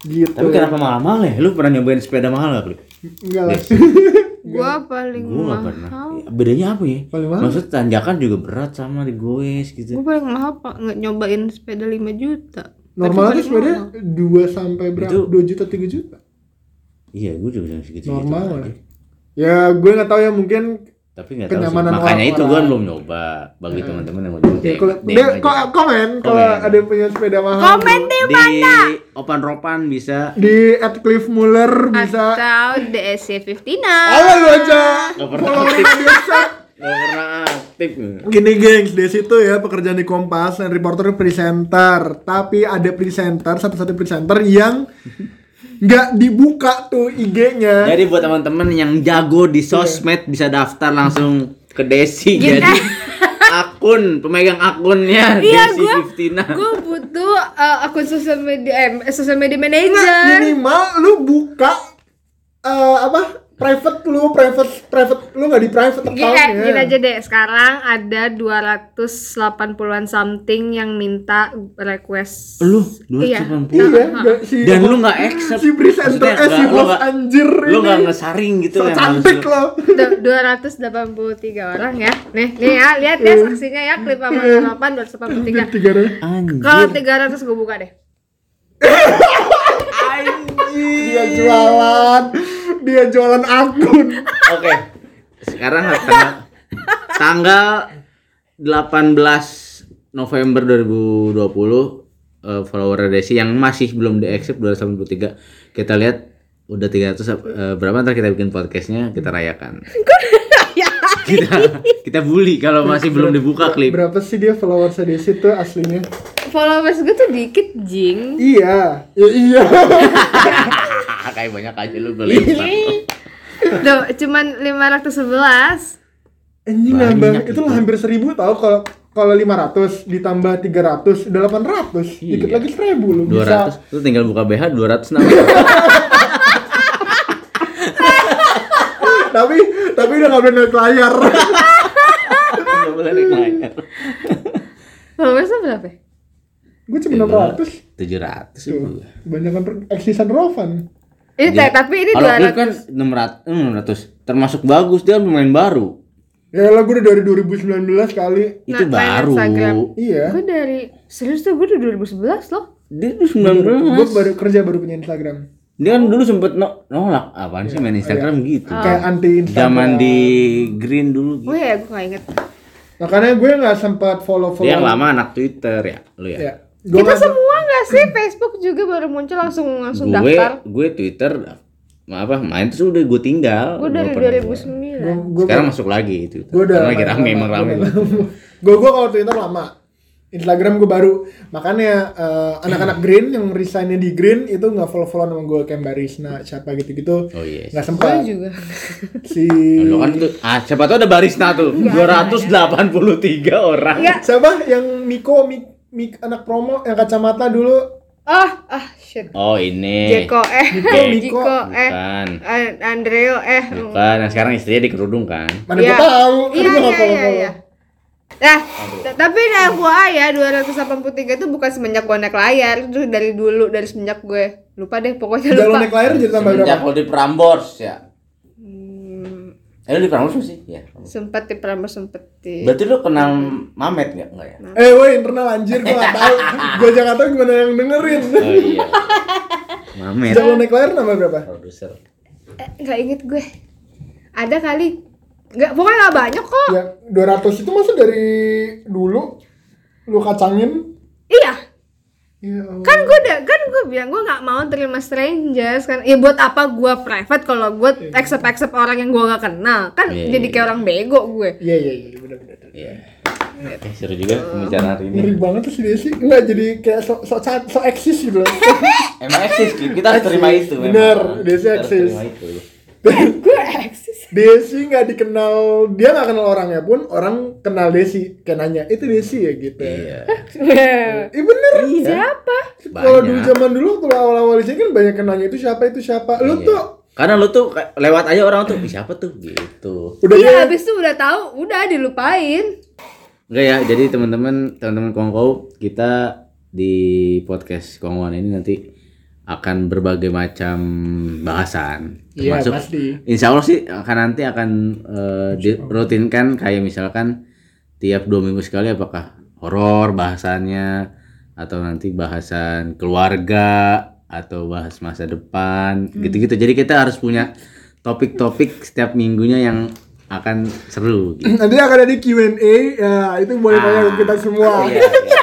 Gitu. Tapi kenapa mahal-mahal ya? Lu pernah nyobain sepeda mahal gak, Kli? Enggak lah. [LAUGHS] Gua paling Gue gak mahal. pernah. Bedanya apa ya? Paling mahal? Maksud tanjakan juga berat sama di goes gitu. Gue paling mahal pak nggak nyobain sepeda 5 juta. Normal tuh sepeda 2 sampai berapa? 2 juta 3 juta. Iya, gue juga bilang segitu. Normal. Ya gue nggak tahu ya mungkin Tapi nggak tahu sih. Makanya itu gue belum nyoba. Bagi teman-teman yang mau nyoba. ya, kalau dia ko- komen kalau ada yang punya sepeda mahal. Komen di di Open Ropan bisa. Di at Cliff Muller bisa. atau DSC 59. Halo lu aja. Gak pernah Follow aktif. Radio Set. Gak pernah aktif. Gini gengs, di situ ya pekerjaan di Kompas dan reporter presenter. Tapi ada presenter, satu-satu presenter yang nggak dibuka tuh IG-nya. Jadi buat teman-teman yang jago di sosmed bisa daftar langsung ke Desi. Gitu. Jadi akun pemegang akunnya Iya, Desi gua- 59. Gue butuh uh, akun sosial media eh, sosial media manager. minimal lu buka eh, apa private lu private private lu nggak di private Gini, eh, account gini aja deh, sekarang ada 280-an something yang minta request. Lu Iya. 280. iya nggak si Dan lu nggak accept. si presenter Maksudnya eh si nggak- anjir Lu nggak ngesaring gitu so harus cantik lo Du- 283 orang ya. Nih, nih ya, lihat ya saksinya ya klip sama 283. tiga deh Anjir. Kalau 300 gue buka deh. dia jualan dia jualan akun Oke. Sekarang tanggal tanggal 18 November 2020 eh, follower Desi yang masih belum di accept 283 kita lihat udah 300 eh, berapa ntar kita bikin podcastnya kita rayakan. kita kita bully kalau masih belum dibuka klip. Berapa sih dia followersnya di situ aslinya? Followers gue tuh dikit, jing. Iya, ya iya. [LAUGHS] [LAUGHS] Kayak banyak aja lu beli. Tuh, cuman 511. Anjing Banyak nambah, itu. itu lah hampir seribu tau kalau kalau 500 ditambah 300 udah 800 dikit Iya. lagi 1000 lu bisa 200 lu tinggal buka BH 200 nambah. tapi tapi udah gak boleh naik layar Nggak boleh naik layar. Followersnya berapa? ya? gue cuma 600 700 tuh kebanyakan per- eksisan Rovan Ini Dia- tapi ini Kalau 200. kan 600, eh, 600 termasuk bagus dia pemain baru. ya lah gue udah dari 2019 kali Itu Nah, baru. Instagram. iya Gue dari serius tuh gue udah 2011 loh. Dia tuh gue 19. baru kerja baru punya Instagram Dia kan dulu sempet no, nolak apaan sih main Instagram gitu. kayak anti Instagram Zaman di Green dulu gitu. Oh ya, gue gak inget. makanya gue nggak sempat follow follow Dia yang lama anak Twitter ya, lu ya. ya gue Kita semua gak sih Facebook juga baru muncul langsung langsung gue daftar. gue Twitter apa main terus udah gue tinggal. Gue dari Gua pernah- 2009. gue Sekarang masuk lagi itu. gue udah lagi rame emang rame. gue [LAUGHS] gue kalau Twitter lama Instagram gue baru makanya eh, anak-anak [CLEARS THROAT] Green yang resignnya di Green itu nggak follow follow sama gue kayak Barisna siapa gitu gitu Oh iya. nggak Gue sempat juga. si Lo kan tuh, ah siapa tahu ada barista tuh. 283 orang. Enggak. siapa yang Miko Mik, Mik anak promo yang kacamata dulu Ah, ah shit. Oh ini. Jeko eh Miko, Miko. Jiko eh Bukan. An- Andreo eh Bukan. Nah, sekarang istrinya di kerudung kan. mana Iya. gue tahu Iya iya iya iya. Nah, t- tapi ini FYI ya 283 itu bukan semenjak gue naik layar, itu dari dulu dari semenjak gue lupa deh pokoknya lupa. naik layar jadi tambah Semenjak berapa lo di Prambors ya. Eh lu di Prambors sih? Ya. sempet di Prambors sempet di Berarti lu kenal Mamet nggak? Nggak ya? eh woi internal anjir gue nggak tahu gue aja nggak tahu gimana yang dengerin Oh iya. Mamet. Jalan naik layar nambah berapa Produser. eh, nggak inget gue. Ada kali nggak pokoknya nggak banyak kok. ya 200 itu masa dari dulu lu kacangin Iya, ya Allah. kan gue udah kan gue bilang gue nggak mau terima strangers kan. Ya buat apa gue private kalau gue accept accept orang yang gue gak kenal kan Iya, jadi iya, kayak orang bego gue. Iya iya iya benar benar. Iya. Eh, seru juga pembicaraan hari ini. Ngeri banget tuh si Desi. Enggak jadi kayak so so, so, so eksis gitu. [LAUGHS] Emang eksis, kita harus terima itu. memang. Bener, dia sih eksis. terima itu. gue eksis. Desi nggak dikenal, dia nggak kenal orangnya pun orang kenal Desi. Kayak nanya, itu Desi ya gitu. Iya. Iya bener. Siapa? Kalau dulu zaman dulu waktu awal-awal di sini kan banyak yang nanya itu siapa itu siapa. Lu Iya. tuh Karena lu tuh kayak lewat aja orang tuh, "Ih, siapa tuh gitu. udah Iya, ya. habis itu udah tahu, udah dilupain. Enggak ya, jadi teman-teman teman-teman Kongkow kita di podcast Kongkowan ini nanti akan berbagai macam bahasan. Iya Termasuk pasti. Insya Allah sih akan nanti akan eh, dirutinkan kayak misalkan tiap dua minggu sekali apakah horor bahasannya atau nanti bahasan keluarga atau bahas masa depan gitu-gitu. Jadi kita harus punya topik-topik setiap minggunya yang akan seru. Gitu. Nanti akan ada Q&A, ya itu boleh tanya ke kita semua. Iya, iya.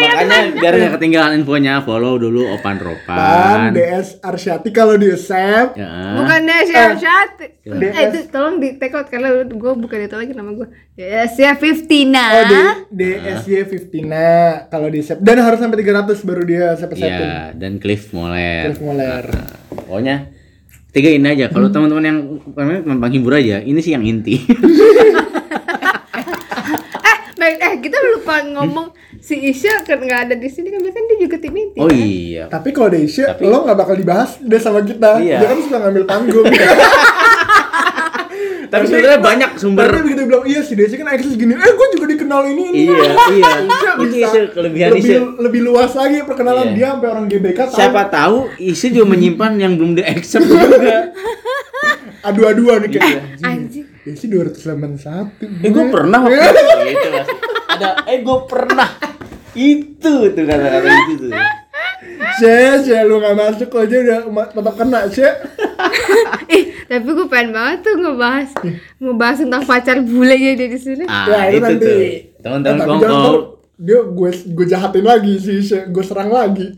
Makanya biar nggak ketinggalan infonya follow dulu Opan Pan Ropan. DS Arsyati kalau di accept Ya. Bukan Desya Syati. DS. Eh itu tolong di take out karena gue bukan itu lagi nama gue. Desya Fiftina. Oh, D DSY 15 nah kalau di accept dan harus sampai 300 baru dia acceptin. Iya, dan Cliff Moller. Cliff Moller. Nah, pokoknya tiga ini aja. Kalau teman-teman yang namanya gampang hibur aja, ini sih yang inti. [LAUGHS] Eh, baik eh kita lupa ngomong si Isya kan nggak ada di sini kan biasanya dia juga tim inti. oh kan? iya. Tapi kalau Desya, Tapi- lo nggak bakal dibahas deh sama kita. Iya. Dia kan suka ngambil panggung. [LAUGHS] Tapi sebenarnya banyak sumber. Tapi begitu bilang, iya si Desya kan eksis gini. Eh, gue juga dikenal ini. ini." Iya, iya. [LAUGHS] Isya Itu bisa isu kelebihan lebih, Isya. lebih luas lagi perkenalan Iya. dia sampai orang GBK tahu. Siapa tahu isi juga menyimpan yang belum di accept juga. [LAUGHS] Adu-aduan nih kayak. Anjing. Desi 281. Eh gue pernah waktu itu gitu Mas. Ada eh gue pernah itu tuh kata-kata itu tuh. Cie, cie, lu gak masuk aja udah tetap kena, cie. [LAUGHS] Ih, tapi gue pengen banget tuh ngebahas ngebahas tentang pacar bule ya dia di sini. Ah, Ya, itu itu nanti. tuh. Teman-teman ntar dia gue gue jahatin lagi sih, gue serang lagi.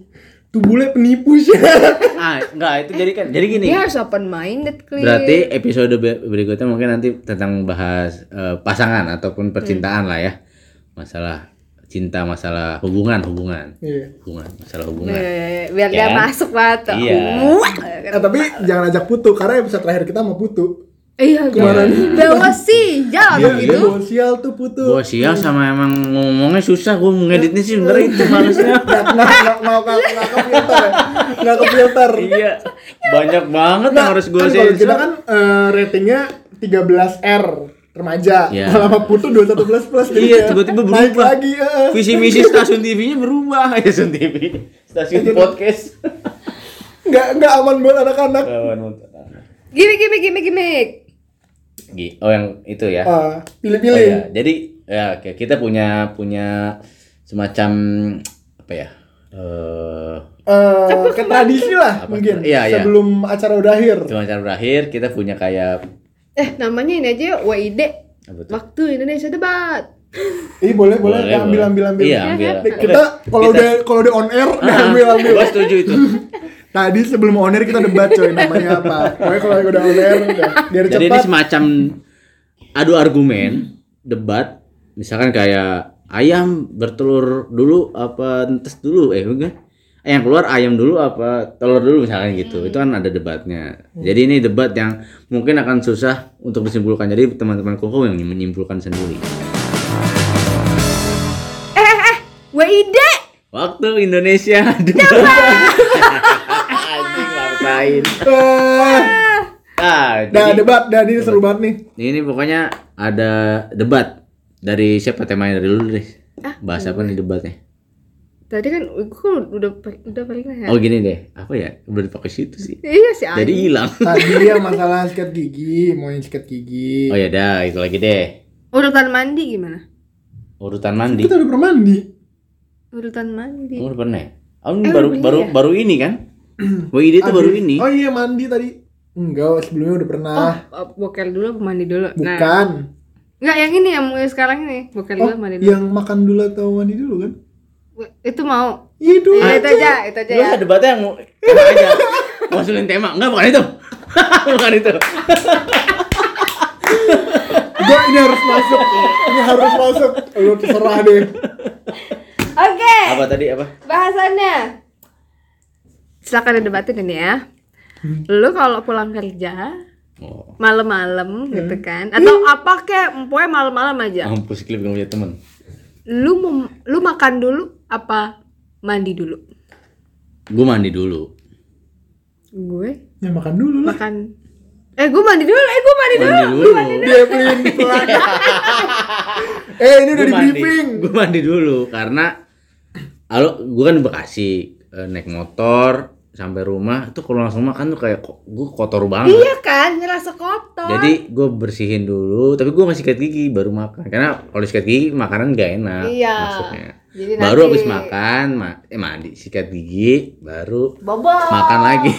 tuh bule penipu sih [LAUGHS] ah enggak itu jadi kan jadi gini Dia harus open minded, Kli. berarti episode be- berikutnya mungkin nanti tentang bahas eh, pasangan ataupun percintaan lah ya masalah cinta masalah hubungan hubungan. Iya. Hubungan masalah hubungan. Eh, biar Ya dia kan? masuk banget. Iya. Eh, tapi jangan ajak putu karena episode terakhir kita mau putu. Iya, Kemarin. Bawa sih, jalan dia gitu. bawa sial tuh putu. Gua sial sama emang ngomongnya susah, gua mau ngeditnya sih sebenernya itu malesnya. [LAUGHS] nggak nggak nggak nggak nggak nggak ke filter ya nggak ke filter iya, banyak banget yang harus gua kan kalau sensor. kita kan eh, ratingnya 13 R remaja Iya. kalau sama putu 21 plus plus jadi Iya, tiba-tiba naik berubah. lagi eh. Visi misi stasiun TV-nya berubah, ya [LAUGHS] stasiun TV, stasiun podcast. nggak nggak aman buat anak-anak Kawan motor. Gimik, gimik, gimik, gimik. Gi- Oh yang itu ya. Ah, Oh, pilih-pilih iya. Jadi ya kayak kita punya punya semacam apa ya? Eh Eh, ke tradisi lah Apa? mungkin Iya, iya. sebelum acara udah akhir cuma cara berakhir kita punya kayak Eh, namanya ini aja yuk, WID. Waktu Indonesia Debat. Ih boleh boleh, Boleh, ambil boleh. ambil ambil. Iya, ambil. Kita kalau udah kalau udah on air udah ambil ambil. Gua setuju itu. [LAUGHS] Tadi sebelum on air kita debat coy namanya apa. Pokoknya kalau udah on air udah biar Jadi ini cepat. semacam adu argumen, debat, misalkan kayak ayam bertelur dulu apa ntes dulu eh enggak. Eh, yang keluar ayam dulu apa telur dulu misalkan gitu. Itu kan ada debatnya. Jadi ini debat yang mungkin akan susah untuk disimpulkan. Jadi teman-teman koko yang menyimpulkan sendiri. WID. Waktu Indonesia [LAUGHS] debat. [LAUGHS] Anjing. Eh, Ah, Dah jadi debat dan ini seru banget nih. ini pokoknya ada debat dari siapa temanya dari lu deh. Bahas apa nih debatnya? Tadi kan gue udah udah paling ya. Oh gini deh, apa ya? Udah dipakai situ sih. Iya sih. Jadi hilang. [LAUGHS] Tadi yang masalah sikat gigi, mau yang sikat gigi. Oh ya dah, itu lagi deh. Urutan mandi gimana? Urutan mandi. Kita udah pernah mandi. Urutan mandi. Kamu udah pernah? ya? Oh, Eh, baru udah baru ya? baru ini kan? WID itu baru Abis- ini. Oh iya mandi tadi. Enggak, sebelumnya udah pernah. Oh, bokel dulu mandi dulu? Nah, Bukan. enggak yang ini yang sekarang ini, bokel Oh, dulu mandi dulu. yang makan dulu atau mandi dulu kan? Itu mau. Iya itu. Iya, itu aja, itu aja Lu ya. ada debatnya yang mau tema aja. Ngusulin tema. Enggak, bukan itu. [LAUGHS] bukan itu. Gua ini harus masuk. Ini harus masuk. Lu terserah deh. Oke, Apa tadi apa? bahasannya. Silakan didebatin ini ya. Lu kalau pulang kerja Oh, malam-malam gitu kan atau apa kek pokoknya malam-malam aja mampus klip gak punya temen. lu mau lu makan dulu apa mandi dulu Gue mandi dulu. gue Ya makan dulu lah. makan eh gue mandi dulu eh gue mandi dulu Mandi dulu. Dia pelin [LAUGHS] pelan. eh ini udah di briefing. Gue mandi dulu karena Halo, gue kan di Bekasi eh, naik motor sampai rumah tuh kalau langsung makan tuh kayak gue kotor banget. iya kan ngerasa kotor Jadi gue bersihin dulu, tapi gue masih sikat gigi baru makan. Karena kalau sikat gigi makanan gak enak Iya. masuknya. Jadi baru nanti- habis makan, ma- eh mandi, sikat gigi, baru bobo makan lagi. [LAUGHS]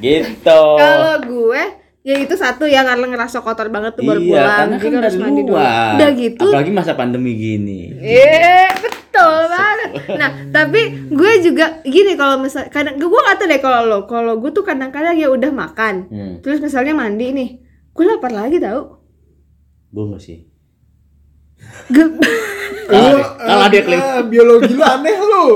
gitu. kalau gue ya itu satu yang karena ngerasa kotor banget tuh baru iya, pulang jadi kan harus dari mandi dulu udah gitu Apalagi masa pandemi gini. Iya betul banget. Nah tapi gue juga gini kalau misal kadang gue gak tau deh kalau lo kalau gue tuh kadang-kadang ya udah makan Hmm, terus misalnya mandi nih gue lapar lagi tau. gue nggak sih. Gue Kalau Lu, dia- dia eh, biologi lu aneh lu.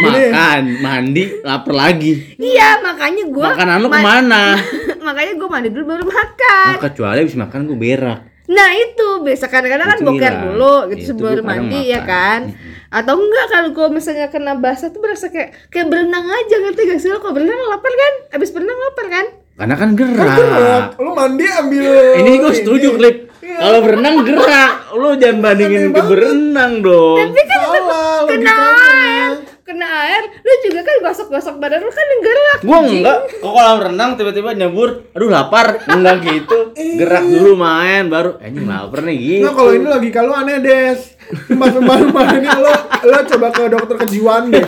Makan, mandi, lapar lagi. iya makanya gue Makanan lu ke mana? [LAUGHS] makanya gue mandi dulu baru makan. Oh, kecuali habis makan gue berak. Nah itu biasa kadang-kadang kan boker dulu gitu Itu sebelum gua mandi ya kan. Atau enggak kalau gue misalnya kena basah tuh berasa kayak kayak berenang aja ngerti gak sih lo kalau berenang lapar kan? Abis berenang lapar kan? Karena kan gerak. Kan gerak. Lu mandi ambil Ini gue setuju klip. Iya. Kalau berenang gerak, lu jangan bandingin ke berenang dong. Salah kena air. Kena air lu juga kan gosok-gosok badan lu kan yang gerak Gua enggak, kok kolam renang tiba-tiba nyebur, aduh lapar, enggak gitu. Gerak dulu main baru anjing lapar nih gitu. Nah kalau ini lagi kalau aneh des. Mas rumah ini lo lo coba ke dokter kejiwaan deh.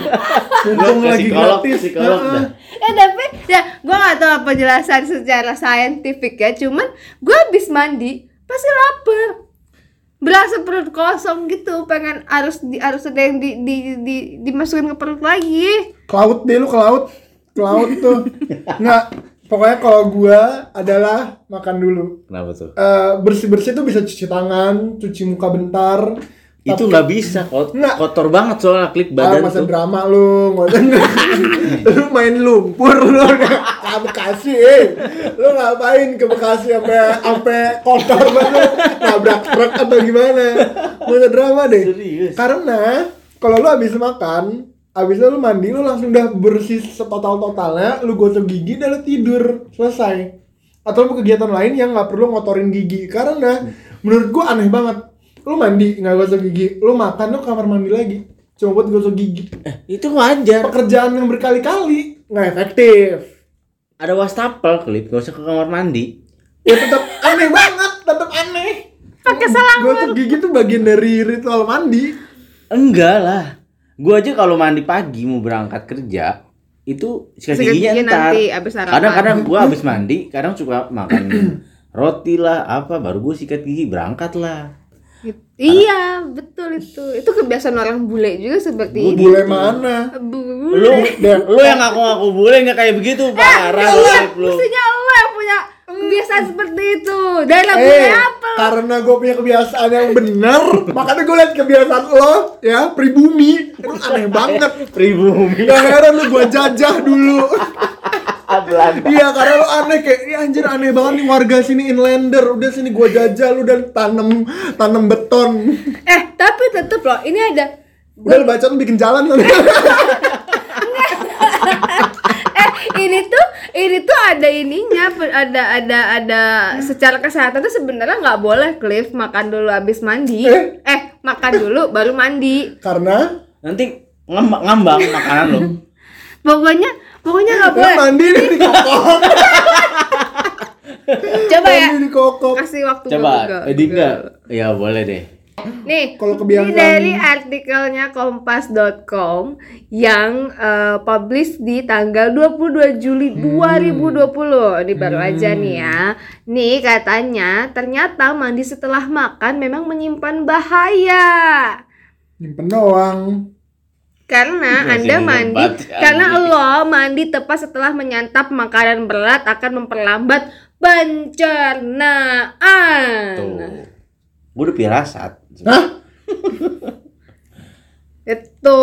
Mumpung lagi psikolog, gratis. psikolog dah. ya tapi ya gua gak tahu apa penjelasan secara saintifik ya. Cuman gua habis mandi pasti lapar. Berasa perut kosong gitu pengen harus di harus ada yang di, di, di, dimasukin ke perut lagi. Ke laut deh lu ke laut. Ke laut tuh. Nggak pokoknya kalau gua adalah makan dulu. Kenapa tuh? bersih bersih tuh bisa cuci tangan cuci muka bentar Itu nggak bisa, kot Nggak. kotor banget soalnya klik Ah, badan masa tuh. drama lu, [LAUGHS] lu main lumpur lu ke Bekasi, eh. lu ngapain ke Bekasi sampai sampai kotor banget, nabrak truk atau gimana? Masa drama deh. Serius. Karena kalau lu habis makan, habis lu mandi, lu langsung udah bersih setotal totalnya, lu gosok gigi dan lu tidur selesai. Atau lu kegiatan lain yang nggak perlu ngotorin gigi. Karena menurut gua aneh banget. Lu mandi nggak gosok gigi, lu makan lu ke kamar mandi lagi, cuma buat gosok gigi. Eh, itu wajar. Pekerjaan yang berkali-kali nggak efektif. Ada wastafel klip, gak usah ke kamar mandi. Ya tetap aneh banget, tetap aneh. pakai selang Gosok gigi tuh bagian dari ritual mandi. Enggak lah. Gua aja kalau mandi pagi mau berangkat kerja itu sikat giginya gigi ntar. nanti abis. Kadang-kadang gua habis mandi, kadang suka makan roti lah apa baru gua sikat gigi berangkat lah. Gitu. iya betul itu itu kebiasaan orang bule juga seperti itu Bule mana? Bu- Lu lu yang ngaku-ngaku bule nggak kayak begitu parah lu, Iya, lu. mestinya lo yang punya kebiasaan seperti itu bule Eh, apa karena gue punya kebiasaan yang benar, [LAUGHS] makanya gue liat kebiasaan lo, ya pribumi, itu aneh banget. Pribumi. Gak heran lu gue jajah dulu. [LAUGHS] Belanda. Iya karena lu aneh kayak, ya anjir aneh banget nih warga sini inlander, udah sini gue jajah lu dan tanam tanam beton. eh tapi tetep loh ini ada Udah lu baca lu bikin jalan kali. [LAUGHS] eh ini tuh ini tuh ada ininya ada ada ada secara kesehatan tuh sebenarnya nggak boleh Cliff makan dulu habis mandi Eh? eh makan dulu baru mandi karena Nanti ngambang, ngambang makanan lu. pokoknya pokoknya nggak lu boleh mandi di [LAUGHS] kokok. coba ya Mandi di kokok. kasih waktu Coba. Edi enggak? Ya boleh deh. Nih, Kalau kebiasaan- ini dari artikelnya kompas.com yang eh, publish di tanggal 22 Juli Hmm. 2020. Ini baru aja nih ya. Nih katanya ternyata mandi setelah makan memang menyimpan bahaya. Nyimpen doang. Karena Masih Anda mandi nyebat, karena lo mandi tepat setelah menyantap makanan berat akan memperlambat pencernaan. Tuh. Gue udah pirasat. Hah? Itu.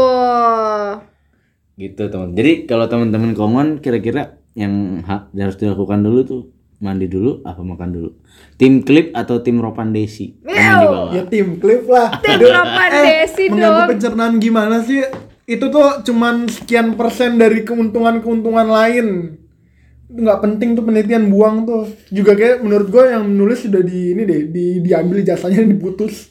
Gitu teman. Jadi kalau teman-teman komen kira-kira yang ha- harus dilakukan dulu tuh mandi dulu apa makan dulu? Tim klip atau tim Ropan Desi? Komen di bawah. Ya tim clip lah. Tim Ropan eh, Desi mengganggu dong. pencernaan gimana sih? Itu tuh cuman sekian persen dari keuntungan-keuntungan lain. Nggak penting tuh penelitian buang tuh. Juga kayak menurut gue yang menulis sudah di ini deh, di diambil jasanya diputus.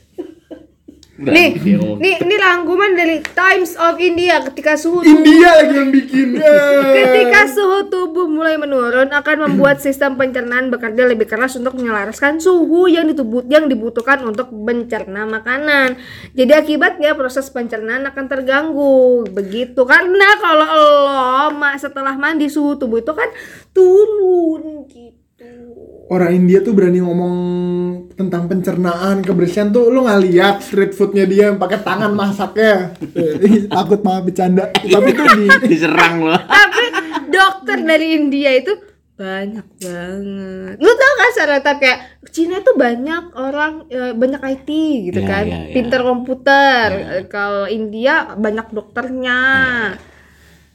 Nih, nih, ini rangkuman dari Times of India ketika suhu India lagi yang bikin. [LAUGHS] Ketika suhu tubuh mulai menurun akan membuat [CLEARS THROAT] sistem pencernaan bekerja lebih keras untuk menyelaraskan suhu yang ditubut yang dibutuhkan untuk mencerna makanan. Jadi akibatnya proses pencernaan akan terganggu. Begitu karena kalau lo setelah mandi suhu tubuh itu kan turun gitu. Orang India tuh berani ngomong tentang pencernaan, kebersihan tuh lu nggak lihat street foodnya dia yang pakai tangan masaknya. Takut malah bercanda. Tapi tuh di [LAUGHS] diserang loh. Tapi dokter dari India itu banyak banget. Lu tau kan stereotip kayak Cina tuh banyak orang eh, banyak IT gitu Iya, kan, iya, iya. pinter komputer. Eh, Kalau India banyak dokternya.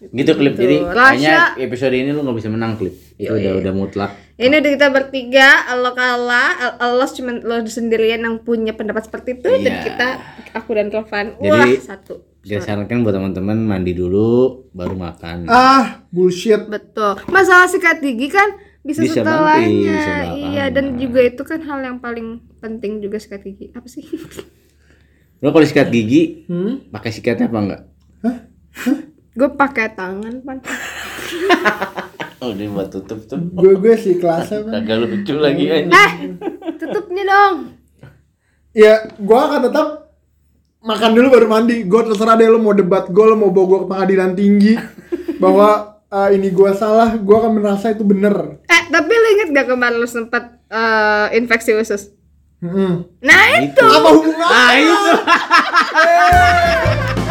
Gitu klip. Jadi kayaknya episode ini lu nggak bisa menang klip. Itu udah udah mutlak. Ini udah kita bertiga, lo kalah, lo cuma lo sendirian yang punya pendapat seperti itu dan Iya. kita aku dan Tovan Jadi- wah satu. Kita sarankan buat teman-teman mandi dulu baru makan. ah bullshit. Betul. Masalah sikat gigi kan bisa, Bisa setelahnya. nanti, bisa iya, dan juga itu kan hal yang paling penting juga sikat gigi. Apa sih? Lo kalau sikat gigi Hmm? pakai sikatnya apa enggak? Gue pakai tangan, Pan. [LAUGHS] Oh, dia buat tutup tuh. Gue gue sih kelasnya. Bang. Kagak lucu lagi aja. Eh, tutupnya dong. Ya, gua akan tetap makan dulu baru mandi. Gue terserah deh lu mau debat gue, lu mau bawa gue ke pengadilan tinggi [LAUGHS] bahwa eh, ini gua salah, gua akan merasa itu bener. Eh, tapi lu inget gak kemarin lu sempet eh, infeksi usus? Hmm. Nah, itu Apa hubungan? ah itu [LAUGHS]